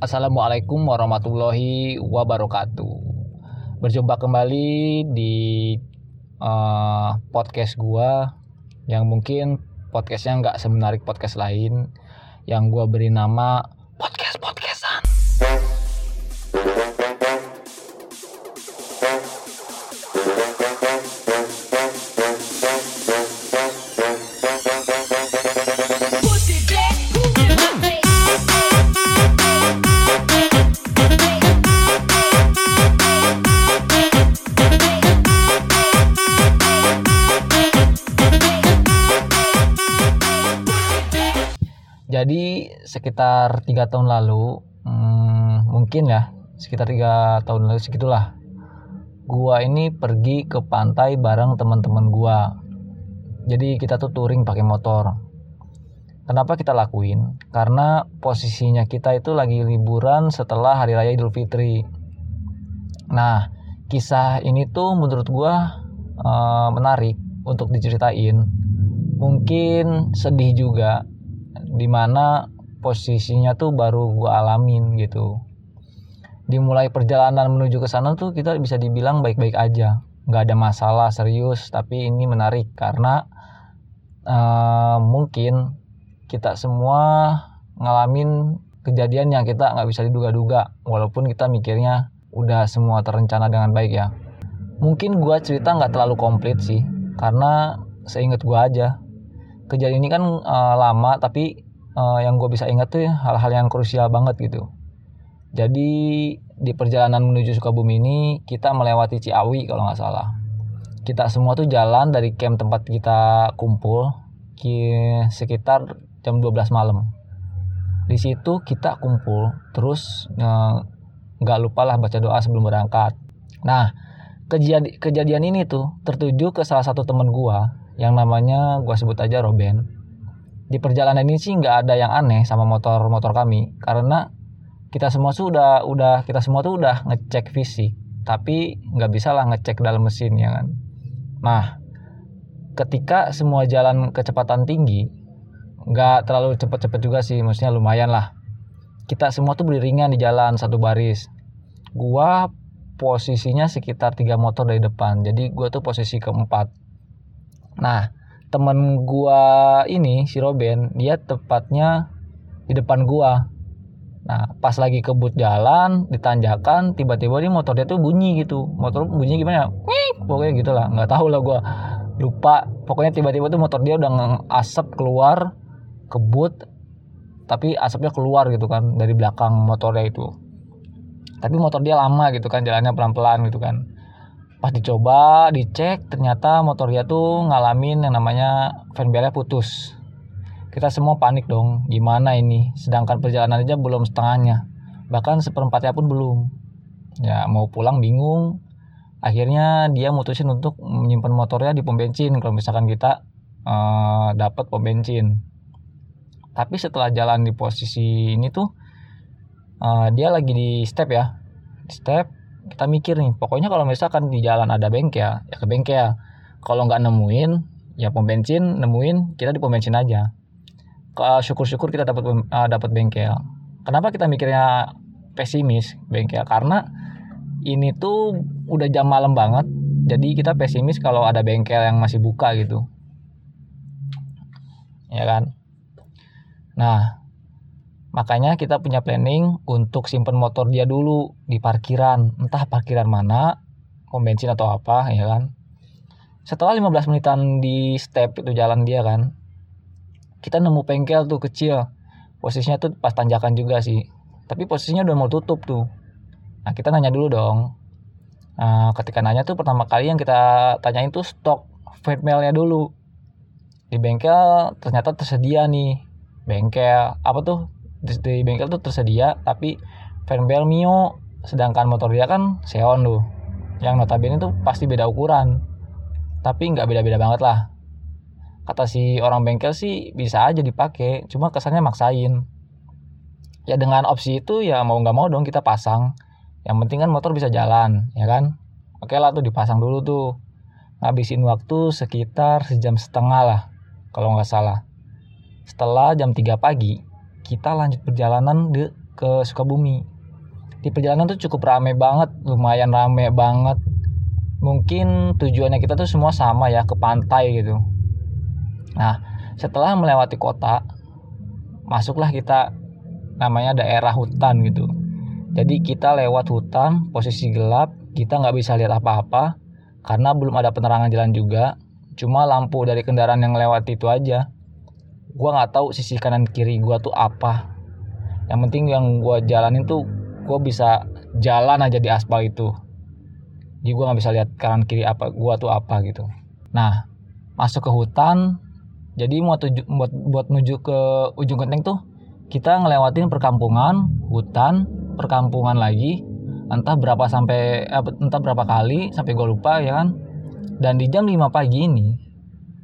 Assalamualaikum warahmatullahi wabarakatuh. Berjumpa kembali di uh, podcast gua yang mungkin podcastnya nggak semenarik podcast lain yang gua beri nama podcast podcastan. Jadi sekitar tiga tahun lalu, hmm, mungkin ya sekitar tiga tahun lalu segitulah. Gua ini pergi ke pantai bareng teman-teman gua. Jadi kita tuh touring pakai motor. Kenapa kita lakuin? Karena posisinya kita itu lagi liburan setelah hari raya Idul Fitri. Nah, kisah ini tuh menurut gua uh, menarik untuk diceritain. Mungkin sedih juga di mana posisinya tuh baru gue alamin gitu. Dimulai perjalanan menuju ke sana tuh kita bisa dibilang baik-baik aja. Nggak ada masalah serius tapi ini menarik karena uh, mungkin kita semua ngalamin kejadian yang kita nggak bisa diduga-duga walaupun kita mikirnya udah semua terencana dengan baik ya. Mungkin gue cerita nggak terlalu komplit sih karena seingat gue aja kejadian ini kan uh, lama tapi uh, yang gue bisa ingat tuh hal-hal yang krusial banget gitu. Jadi di perjalanan menuju Sukabumi ini kita melewati Ciawi kalau nggak salah. Kita semua tuh jalan dari camp tempat kita kumpul sekitar jam 12 malam. Di situ kita kumpul terus eh, nggak uh, lupa lah baca doa sebelum berangkat. Nah kejadian kejadian ini tuh tertuju ke salah satu temen gua yang namanya gue sebut aja Roben di perjalanan ini sih nggak ada yang aneh sama motor-motor kami. Karena kita semua sudah udah kita semua tuh udah ngecek fisik. Tapi nggak bisa lah ngecek dalam mesin ya kan? Nah ketika semua jalan kecepatan tinggi nggak terlalu cepet-cepet juga sih. Maksudnya lumayan lah. Kita semua tuh beriringan di jalan satu baris. Gua posisinya sekitar tiga motor dari depan. Jadi gua tuh posisi keempat Nah, temen gua ini si Roben, dia tepatnya di depan gua. Nah, pas lagi kebut jalan, ditanjakan, tiba-tiba dia motor dia tuh bunyi gitu. Motor bunyi gimana? Wih, pokoknya gitulah, nggak tahu lah gua. Lupa. Pokoknya tiba-tiba tuh motor dia udah asap keluar, kebut, tapi asapnya keluar gitu kan dari belakang motornya itu. Tapi motor dia lama gitu kan, jalannya pelan-pelan gitu kan pas dicoba dicek ternyata motor dia tuh ngalamin yang namanya fan belnya putus. Kita semua panik dong gimana ini? Sedangkan perjalanan aja belum setengahnya. Bahkan seperempatnya pun belum. Ya mau pulang bingung. Akhirnya dia mutusin untuk menyimpan motornya di pom bensin. Kalau misalkan kita uh, dapat pom bensin. Tapi setelah jalan di posisi ini tuh uh, dia lagi di step ya. Step kita mikir nih pokoknya kalau misalkan di jalan ada bengkel ya ke bengkel. Kalau nggak nemuin ya pom bensin nemuin kita di pom bensin aja. Syukur-syukur kita dapat uh, dapat bengkel. Kenapa kita mikirnya pesimis bengkel? Karena ini tuh udah jam malam banget jadi kita pesimis kalau ada bengkel yang masih buka gitu. Ya kan? Nah Makanya kita punya planning untuk simpen motor dia dulu di parkiran, entah parkiran mana, pom bensin atau apa, ya kan. Setelah 15 menitan di step itu jalan dia kan, kita nemu bengkel tuh kecil. Posisinya tuh pas tanjakan juga sih. Tapi posisinya udah mau tutup tuh. Nah kita nanya dulu dong. Nah, ketika nanya tuh pertama kali yang kita tanyain tuh stok mailnya dulu. Di bengkel ternyata tersedia nih bengkel apa tuh di, bengkel tuh tersedia tapi fan bel Mio. Sedangkan motor dia kan Xeon tuh. Yang notabene tuh pasti beda ukuran. Tapi nggak beda-beda banget lah. Kata si orang bengkel sih bisa aja dipakai cuma kesannya maksain. Ya dengan opsi itu ya mau nggak mau dong kita pasang. Yang penting kan motor bisa jalan ya kan? Oke lah tuh dipasang dulu tuh. Ngabisin waktu sekitar sejam setengah lah kalau nggak salah. Setelah jam 3 pagi kita lanjut perjalanan de, ke Sukabumi. Di perjalanan tuh cukup rame banget lumayan rame banget. Mungkin tujuannya kita tuh semua sama ya ke pantai gitu. Nah setelah melewati kota masuklah kita namanya daerah hutan gitu. Jadi kita lewat hutan posisi gelap kita nggak bisa lihat apa-apa karena belum ada penerangan jalan juga. Cuma lampu dari kendaraan yang lewat itu aja gua nggak tahu sisi kanan kiri gua tuh apa. Yang penting yang gua jalanin tuh gue bisa jalan aja di aspal itu. Jadi gue nggak bisa lihat kanan kiri apa gue tuh apa gitu. Nah masuk ke hutan jadi mau tuju, buat buat menuju ke ujung genteng tuh kita ngelewatin perkampungan hutan perkampungan lagi. Entah berapa sampai entah berapa kali sampai gue lupa ya kan? Dan di jam 5 pagi ini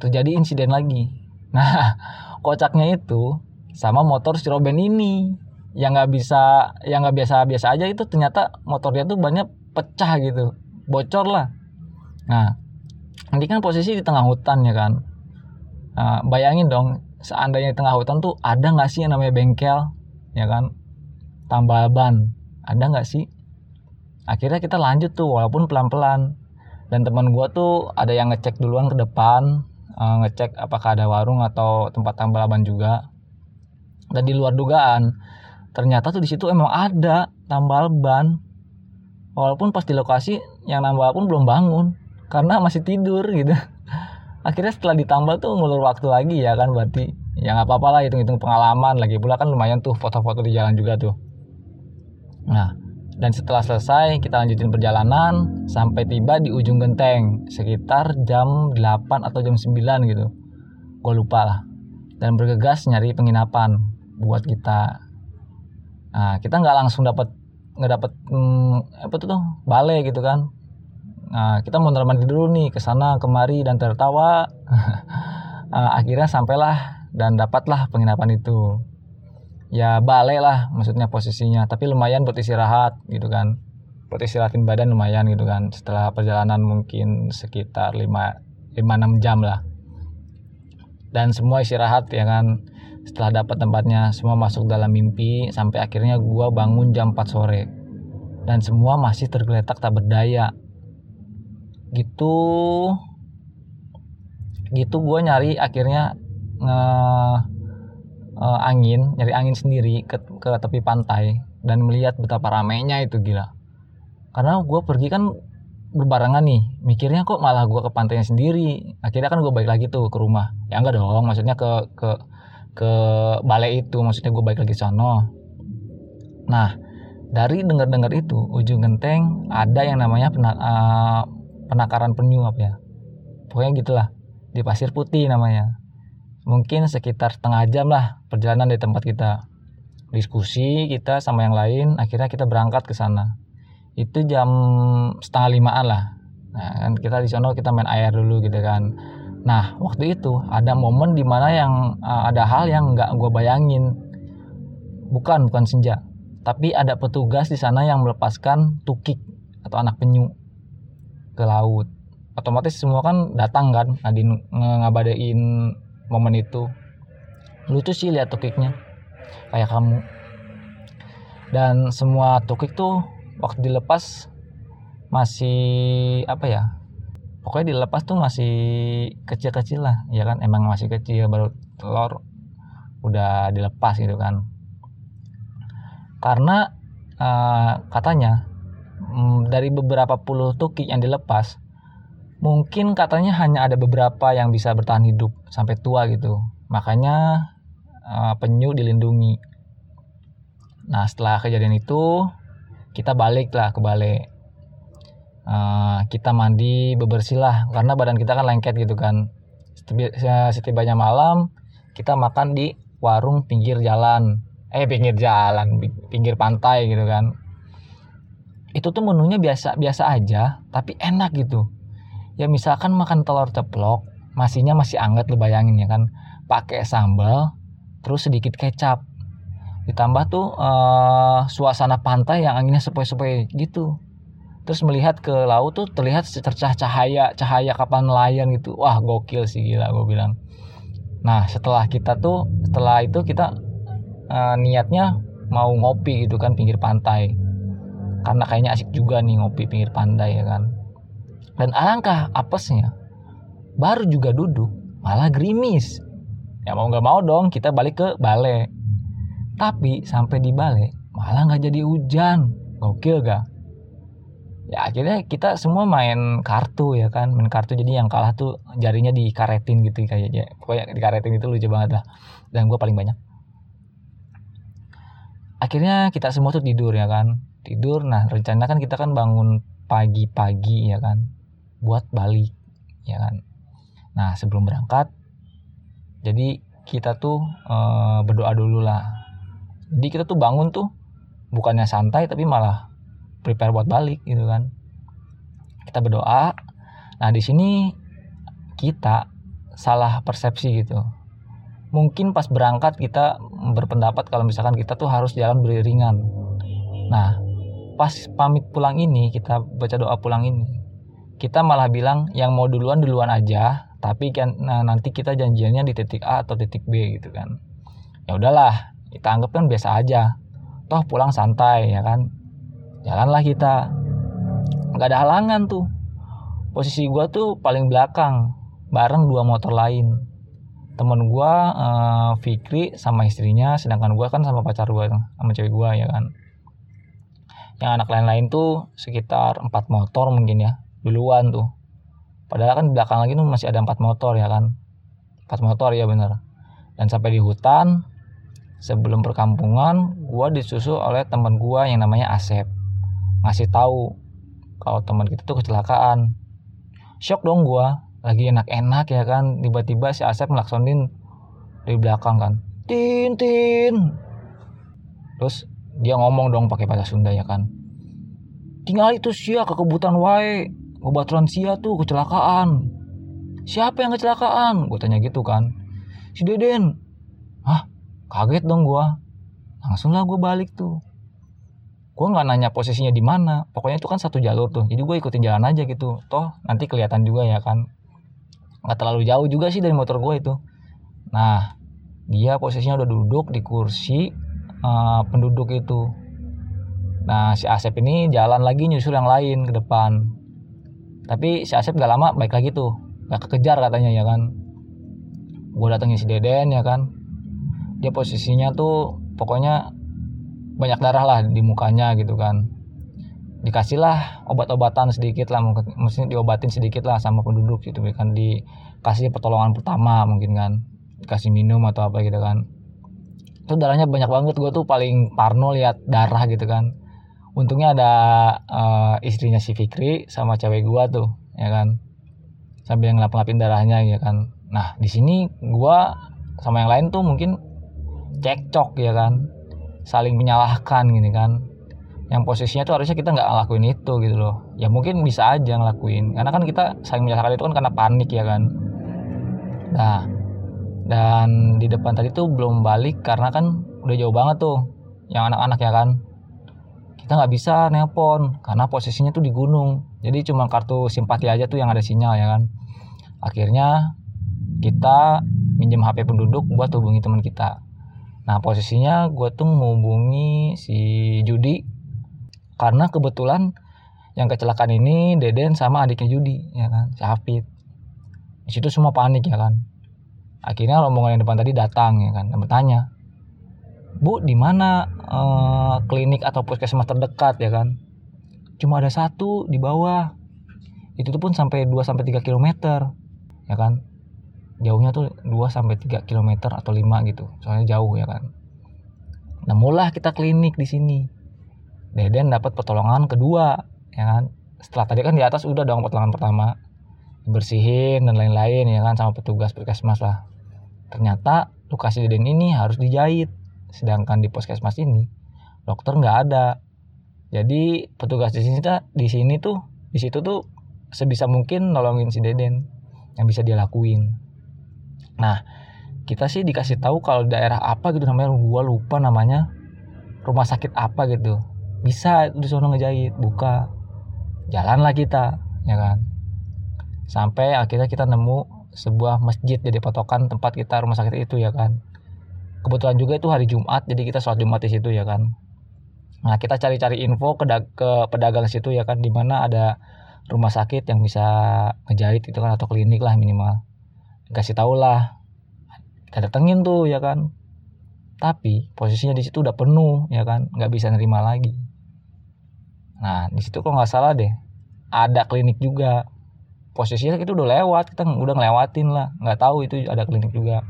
terjadi insiden lagi. Nah kocaknya itu sama motor Ciroben ini. Yang nggak bisa yang nggak biasa biasa aja itu ternyata motornya tuh banyak pecah gitu. Bocor lah. Nah ini kan posisi di tengah hutan ya kan. Nah, bayangin dong seandainya di tengah hutan tuh ada nggak sih yang namanya bengkel ya kan? Tambal ban ada nggak sih? Akhirnya kita lanjut tuh walaupun pelan pelan dan teman gua tuh ada yang ngecek duluan ke depan uh, ngecek apakah ada warung atau tempat tambal ban juga. Dan di luar dugaan ternyata tuh di situ emang ada tambal ban walaupun pas di lokasi yang nambal pun belum bangun karena masih tidur gitu. Akhirnya setelah ditambal tuh ngulur waktu lagi ya kan berarti ya nggak apa-apa lah hitung-hitung pengalaman. Lagi pula kan lumayan tuh foto-foto di jalan juga tuh. Nah dan setelah selesai kita lanjutin perjalanan sampai tiba di ujung genteng sekitar jam 8 atau jam 9 gitu. Gue lupa lah. Dan bergegas nyari penginapan buat kita. Nah kita nggak langsung dapat nggak dapat hmm, apa tuh tuh balai gitu kan. Nah kita mau mandi dulu nih ke sana kemari dan tertawa. Nah, akhirnya sampailah dan dapatlah penginapan itu ya balai lah maksudnya posisinya. Tapi lumayan buat istirahat gitu kan. Buat istirahatin badan lumayan gitu kan. Setelah perjalanan mungkin sekitar 5 5 6 jam lah. Dan semua istirahat ya kan. Setelah dapat tempatnya, semua masuk dalam mimpi sampai akhirnya gua bangun jam 4 sore. Dan semua masih tergeletak tak berdaya. Gitu. Gitu gua nyari akhirnya nge uh, angin, nyari angin sendiri ke, ke tepi pantai dan melihat betapa ramainya itu gila. Karena gue pergi kan berbarengan nih mikirnya kok malah gue ke pantainya sendiri. Akhirnya kan gue balik lagi tuh ke rumah. Ya enggak dong maksudnya ke ke ke balai itu maksudnya gue balik lagi sono. Nah dari dengar-dengar itu ujung genteng ada yang namanya penak, uh, penakaran penyu apa ya? Pokoknya gitulah di pasir putih namanya mungkin sekitar setengah jam lah perjalanan dari tempat kita diskusi kita sama yang lain akhirnya kita berangkat ke sana itu jam setengah limaan lah nah kan kita di sana kita main air dulu gitu kan Nah, waktu itu ada momen di mana yang uh, ada hal yang nggak gue bayangin. Bukan, bukan senja. Tapi ada petugas di sana yang melepaskan tukik atau anak penyu ke laut. Otomatis semua kan datang kan, Nadine ngabadain momen itu. Lucu sih lihat tukiknya. Kayak kamu. Dan semua tukik tuh waktu dilepas masih apa ya pokoknya dilepas tuh masih kecil-kecil lah ya kan emang masih kecil baru telur udah dilepas gitu kan karena uh, katanya um, dari beberapa puluh tukik yang dilepas mungkin katanya hanya ada beberapa yang bisa bertahan hidup sampai tua gitu. Makanya uh, penyu dilindungi. Nah setelah kejadian itu kita balik lah ke balai uh, kita mandi bebersih lah karena badan kita kan lengket gitu kan. Setibanya malam kita makan di warung pinggir jalan. Eh pinggir jalan pinggir pantai gitu kan. Itu tuh menunya biasa biasa aja tapi enak gitu ya misalkan makan telur ceplok masihnya masih anget lu bayangin ya kan. Pakai sambal terus sedikit kecap. Ditambah tuh uh, suasana pantai yang anginnya sepoi-sepoi gitu. Terus melihat ke laut tuh terlihat secercah cahaya cahaya kapal nelayan gitu. Wah gokil sih gila gue bilang. Nah setelah kita tuh setelah itu kita uh, niatnya mau ngopi gitu kan pinggir pantai. Karena kayaknya asik juga nih ngopi pinggir pantai ya kan dan alangkah apesnya baru juga duduk malah gerimis. Ya mau nggak mau dong kita balik ke balai tapi sampai di balai malah nggak jadi hujan. Gokil gak ya akhirnya kita semua main kartu ya kan. Main kartu jadi yang kalah tuh jarinya dikaretin gitu kayaknya. Pokoknya dikaretin itu lucu banget lah. Dan gue paling banyak. Akhirnya kita semua tuh tidur ya kan. Tidur nah rencana kan kita kan bangun pagi-pagi ya kan buat balik ya kan? Nah sebelum berangkat jadi kita tuh e, berdoa dulu lah. Jadi kita tuh bangun tuh bukannya santai tapi malah prepare buat balik gitu kan? Kita berdoa. Nah di sini kita salah persepsi gitu. Mungkin pas berangkat kita berpendapat kalau misalkan kita tuh harus jalan beriringan. Nah pas pamit pulang ini kita baca doa pulang ini kita malah bilang yang mau duluan duluan aja tapi kan nah, nanti kita janjiannya di titik A atau titik B gitu kan. Ya udahlah kita anggap kan biasa aja. Toh pulang santai ya kan. Jalanlah kita. Nggak ada halangan tuh. Posisi gue tuh paling belakang bareng dua motor lain. Temen gue uh, Fikri sama istrinya sedangkan gue kan sama pacar gue sama cewek gue ya kan. Yang anak lain-lain tuh sekitar empat motor mungkin ya duluan tuh. Padahal kan di belakang lagi tuh masih ada empat motor ya kan? Empat motor ya bener. Dan sampai di hutan sebelum perkampungan gue disusul oleh teman gue yang namanya Asep. Ngasih tahu kalau teman kita tuh kecelakaan. Shock dong gua lagi enak-enak ya kan? Tiba-tiba si Asep ngelaksonin dari belakang kan. Tin tin. Terus dia ngomong dong pakai bahasa Sunda ya kan? Tinggal itu sia kekebutan wae obaturan sia tuh kecelakaan. Siapa yang kecelakaan? Gue tanya gitu kan. Si Deden. Hah? Kaget dong gua. Langsung lah gue balik tuh. Gue nggak nanya posisinya di mana. Pokoknya itu kan satu jalur tuh. Jadi gue ikutin jalan aja gitu. Toh nanti kelihatan juga ya kan. Nggak terlalu jauh juga sih dari motor gue itu. Nah dia posisinya udah duduk di kursi uh, penduduk itu. Nah si Asep ini jalan lagi nyusul yang lain ke depan tapi si Asep gak lama baik lagi tuh. Gak kekejar katanya ya kan. Gue datengin si Deden ya kan. Dia posisinya tuh pokoknya banyak darah lah di mukanya gitu kan. Dikasihlah obat-obatan sedikit lah mungkin diobatin sedikit lah sama penduduk gitu kan. Dikasih pertolongan pertama mungkin kan. Dikasih minum atau apa gitu kan. Itu darahnya banyak banget. Gue tuh paling parno lihat darah gitu kan untungnya ada uh, istrinya si Fikri sama cewek gue tuh ya kan. Sambil ngelap-ngelapin darahnya ya kan. Nah di sini gue sama yang lain tuh mungkin cekcok ya kan. Saling menyalahkan gini kan. Yang posisinya tuh harusnya kita nggak ngelakuin itu gitu loh. Ya mungkin bisa aja ngelakuin. Karena kan kita saling menyalahkan itu kan karena panik ya kan. Nah dan di depan tadi tuh belum balik karena kan udah jauh banget tuh yang anak-anak ya kan kita nggak bisa nelpon karena posisinya tuh di gunung. Jadi cuma kartu simpati aja tuh yang ada sinyal ya kan? Akhirnya kita minjem HP penduduk buat hubungi teman kita. Nah posisinya gue tuh menghubungi si Judi. Karena kebetulan yang kecelakaan ini Deden sama adiknya Judi ya kan? Si Hafid. Di situ semua panik ya kan? Akhirnya rombongan yang depan tadi datang ya kan? Dan bertanya Bu di mana eh, klinik atau puskesmas terdekat ya kan cuma ada satu di bawah itu tuh pun sampai 2 sampai 3 km ya kan jauhnya tuh 2 sampai 3 km atau 5 gitu. Soalnya jauh ya kan. Nah, mulai kita klinik di sini. Deden dapat pertolongan kedua, ya kan. Setelah tadi kan di atas udah dong pertolongan pertama. Bersihin dan lain-lain ya kan sama petugas puskesmas lah. Ternyata luka si Deden ini harus dijahit. Sedangkan di puskesmas ini dokter nggak ada. Jadi petugas di sini di sini tuh di situ tuh sebisa mungkin nolongin si Deden yang bisa dia lakuin. Nah, kita sih dikasih tahu kalau daerah apa gitu namanya gua lupa namanya rumah sakit apa gitu. Bisa di sana ngejahit buka jalanlah kita ya kan? Sampai akhirnya kita nemu sebuah masjid jadi potokan tempat kita rumah sakit itu ya kan kebetulan juga itu hari Jumat jadi kita sholat Jumat di situ ya kan. Nah kita cari-cari info ke, ke pedagang situ ya kan di mana ada rumah sakit yang bisa ngejahit itu kan atau klinik lah minimal. Kasih tau lah kita datengin tuh ya kan. Tapi posisinya di situ udah penuh ya kan nggak bisa nerima lagi. Nah di situ kok nggak salah deh ada klinik juga. Posisinya itu udah lewat kita udah ngelewatin lah nggak tahu itu ada klinik juga.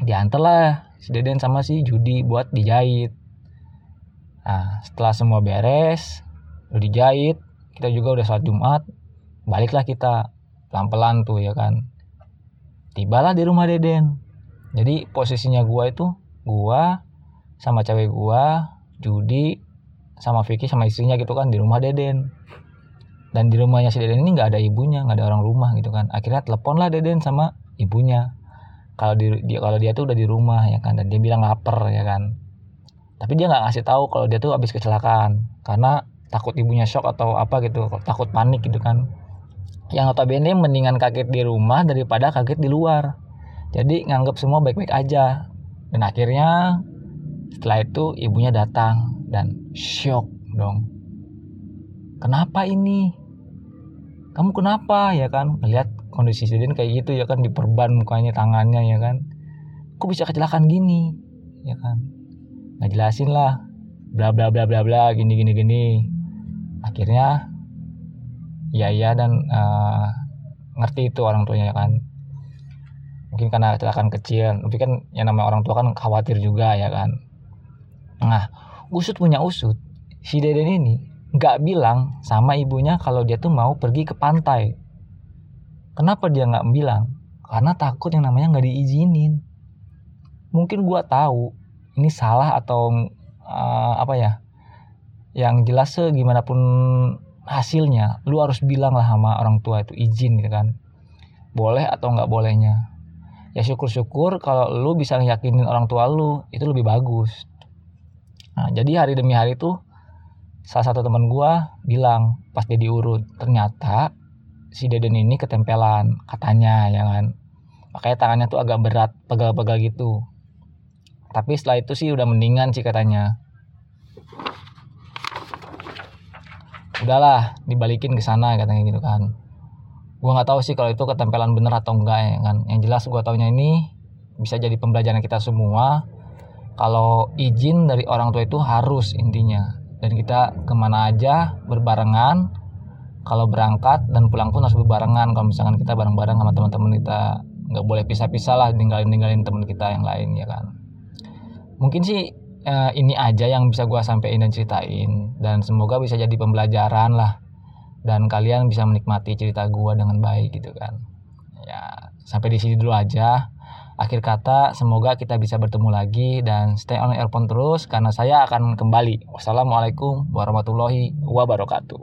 Diantar lah si Deden sama si Judi buat dijahit. Nah setelah semua beres udah dijahit kita juga udah sholat Jumat baliklah kita pelan-pelan tuh ya kan. Tibalah di rumah Deden. Jadi posisinya gua itu gua sama cewek gua Judi sama Vicky sama istrinya gitu kan di rumah Deden. Dan di rumahnya si Deden ini nggak ada ibunya nggak ada orang rumah gitu kan. Akhirnya telepon lah Deden sama ibunya kalau dia kalau dia tuh udah di rumah ya kan dan dia bilang lapar ya kan. Tapi dia nggak ngasih tahu kalau dia tuh habis kecelakaan karena takut ibunya shock atau apa gitu takut panik gitu kan. Yang notabene mendingan kaget di rumah daripada kaget di luar. Jadi nganggap semua baik-baik aja. Dan akhirnya setelah itu ibunya datang dan shock dong. Kenapa ini? Kamu kenapa? Ya kan melihat kondisi Zidane kayak gitu ya kan diperban mukanya tangannya ya kan. Kok bisa kecelakaan gini? Ya kan. Nggak jelasin lah. Bla bla bla bla bla gini gini gini. Akhirnya ya ya dan uh, ngerti itu orang tuanya ya kan. Mungkin karena kecelakaan kecil. Tapi kan yang namanya orang tua kan khawatir juga ya kan. Nah usut punya usut. Si deden ini nggak bilang sama ibunya kalau dia tuh mau pergi ke pantai kenapa dia nggak bilang? Karena takut yang namanya nggak diizinin. Mungkin gua tahu ini salah atau uh, apa ya yang jelas gimana pun hasilnya lu harus bilang lah sama orang tua itu izin gitu kan. Boleh atau nggak bolehnya. Ya syukur-syukur kalau lu bisa yakinin orang tua lu itu lebih bagus. Nah jadi hari demi hari tuh salah satu teman gua bilang pas dia diurut ternyata si Deden ini ketempelan katanya ya kan. Makanya tangannya tuh agak berat pegal-pegal gitu. Tapi setelah itu sih udah mendingan sih katanya. Udahlah dibalikin ke sana katanya gitu kan. Gua nggak tahu sih kalau itu ketempelan bener atau enggak ya kan. Yang jelas gua taunya ini bisa jadi pembelajaran kita semua kalau izin dari orang tua itu harus intinya. Dan kita ke mana aja berbarengan kalau berangkat dan pulang pun harus berbarengan. Kalau misalkan kita bareng-bareng sama teman-teman kita nggak boleh pisah-pisah lah ninggalin ninggalin teman kita yang lain ya kan? Mungkin sih uh, ini aja yang bisa gue sampaikan dan ceritain. Dan semoga bisa jadi pembelajaran lah. Dan kalian bisa menikmati cerita gue dengan baik gitu kan. Ya sampai di sini dulu aja. Akhir kata semoga kita bisa bertemu lagi dan stay on earphone terus karena saya akan kembali. Wassalamualaikum warahmatullahi wabarakatuh